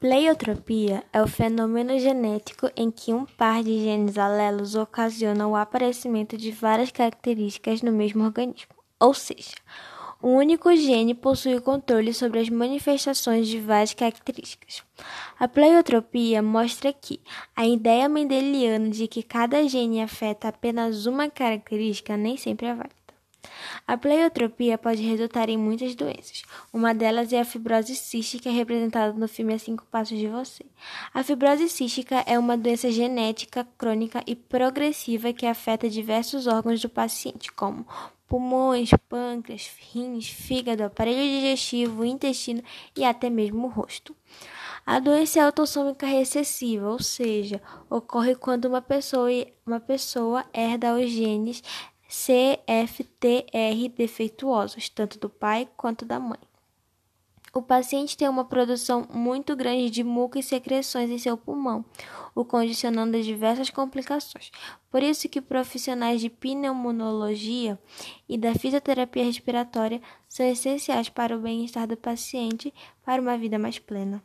Pleiotropia é o fenômeno genético em que um par de genes alelos ocasiona o aparecimento de várias características no mesmo organismo, ou seja, um único gene possui controle sobre as manifestações de várias características. A pleiotropia mostra que a ideia mendeliana de que cada gene afeta apenas uma característica nem sempre é válida. A pleiotropia pode resultar em muitas doenças. Uma delas é a fibrose cística, representada no filme A Cinco Passos de Você. A fibrose cística é uma doença genética, crônica e progressiva que afeta diversos órgãos do paciente, como pulmões, pâncreas, rins, fígado, aparelho digestivo, intestino e até mesmo o rosto. A doença é autossômica recessiva, ou seja, ocorre quando uma pessoa, uma pessoa herda os genes CFTR defeituosos, tanto do pai quanto da mãe. O paciente tem uma produção muito grande de muco e secreções em seu pulmão, o condicionando a diversas complicações. Por isso que profissionais de pneumonologia e da fisioterapia respiratória são essenciais para o bem-estar do paciente para uma vida mais plena.